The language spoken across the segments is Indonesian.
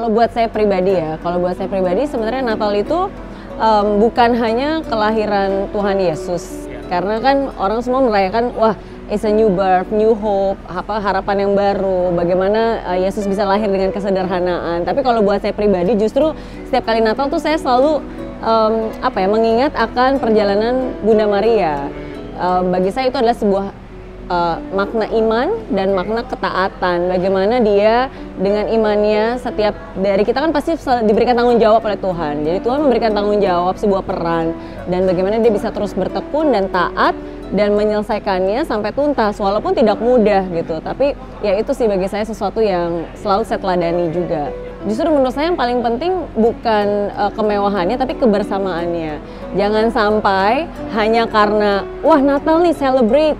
Kalau buat saya pribadi ya, kalau buat saya pribadi sebenarnya Natal itu um, bukan hanya kelahiran Tuhan Yesus. Karena kan orang semua merayakan, wah it's a new birth, new hope, apa harapan yang baru, bagaimana uh, Yesus bisa lahir dengan kesederhanaan. Tapi kalau buat saya pribadi justru setiap kali Natal tuh saya selalu um, apa ya mengingat akan perjalanan Bunda Maria. Um, bagi saya itu adalah sebuah uh, makna iman dan makna ketaatan. Bagaimana dia dengan imannya setiap dari kita kan pasti diberikan tanggung jawab oleh Tuhan. Jadi Tuhan memberikan tanggung jawab sebuah peran dan bagaimana dia bisa terus bertekun dan taat dan menyelesaikannya sampai tuntas walaupun tidak mudah gitu. Tapi ya itu sih bagi saya sesuatu yang selalu saya teladani juga. Justru menurut saya yang paling penting bukan uh, kemewahannya tapi kebersamaannya. Jangan sampai hanya karena wah Natal nih celebrate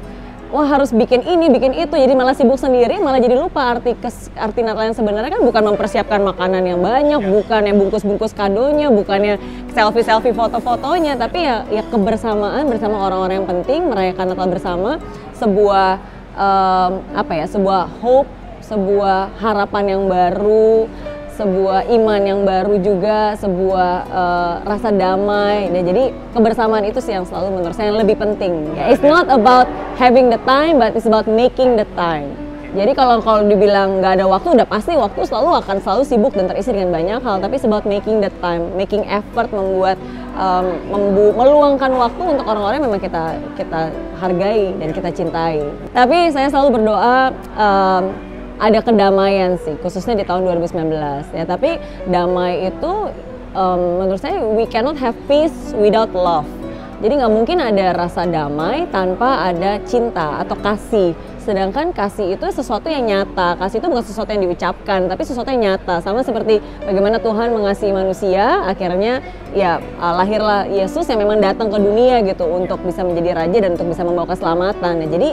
wah harus bikin ini, bikin itu, jadi malah sibuk sendiri, malah jadi lupa arti kes, arti Natal yang sebenarnya. Kan bukan mempersiapkan makanan yang banyak, ya. bukan yang bungkus-bungkus kadonya, bukannya selfie-selfie foto-fotonya, tapi ya ya kebersamaan bersama orang-orang yang penting, merayakan Natal bersama, sebuah um, apa ya, sebuah hope, sebuah harapan yang baru, sebuah iman yang baru juga, sebuah uh, rasa damai. Dan jadi kebersamaan itu sih yang selalu menurut saya yang lebih penting. Ya, it's not about having the time, but it's about making the time. Jadi kalau kalau dibilang nggak ada waktu, udah pasti waktu selalu akan selalu sibuk dan terisi dengan banyak hal. Tapi it's about making the time, making effort membuat um, membu meluangkan waktu untuk orang-orang yang memang kita kita hargai dan kita cintai. Tapi saya selalu berdoa um, ada kedamaian sih khususnya di tahun 2019 ya tapi damai itu um, menurut saya we cannot have peace without love. Jadi nggak mungkin ada rasa damai tanpa ada cinta atau kasih. Sedangkan kasih itu sesuatu yang nyata. Kasih itu bukan sesuatu yang diucapkan tapi sesuatu yang nyata. Sama seperti bagaimana Tuhan mengasihi manusia akhirnya ya lahirlah Yesus yang memang datang ke dunia gitu untuk bisa menjadi raja dan untuk bisa membawa keselamatan. Nah, jadi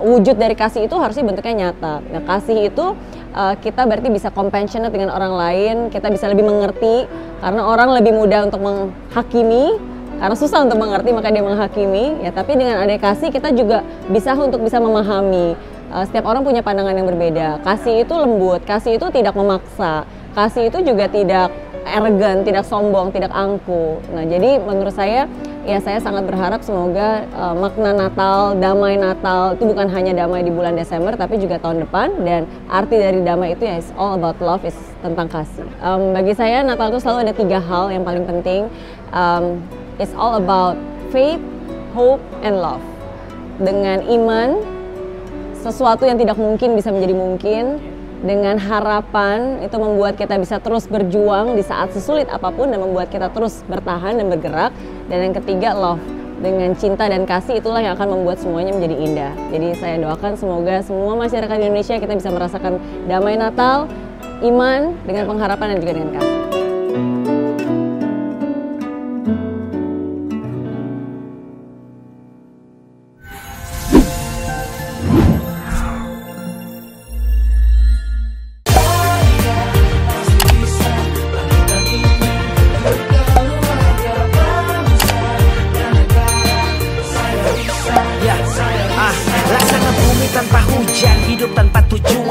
wujud dari kasih itu harusnya bentuknya nyata. Nah, kasih itu uh, kita berarti bisa compassionate dengan orang lain, kita bisa lebih mengerti. Karena orang lebih mudah untuk menghakimi karena susah untuk mengerti maka dia menghakimi. Ya tapi dengan ada kasih kita juga bisa untuk bisa memahami. Uh, setiap orang punya pandangan yang berbeda. Kasih itu lembut kasih itu tidak memaksa. Kasih itu juga tidak arrogant tidak sombong tidak angku nah jadi menurut saya ya saya sangat berharap semoga uh, makna Natal, damai Natal itu bukan hanya damai di bulan Desember tapi juga tahun depan dan arti dari damai itu ya is all about love is tentang kasih. Um, bagi saya Natal itu selalu ada tiga hal yang paling penting. Um, it's all about faith, hope, and love. Dengan iman, sesuatu yang tidak mungkin bisa menjadi mungkin dengan harapan itu membuat kita bisa terus berjuang di saat sesulit apa pun dan membuat kita terus bertahan dan bergerak. Dan yang ketiga love. Dengan cinta dan kasih itulah yang akan membuat semuanya menjadi indah. Jadi saya doakan semoga semua masyarakat Indonesia kita bisa merasakan damai Natal iman dengan pengharapan dan juga dengan kasih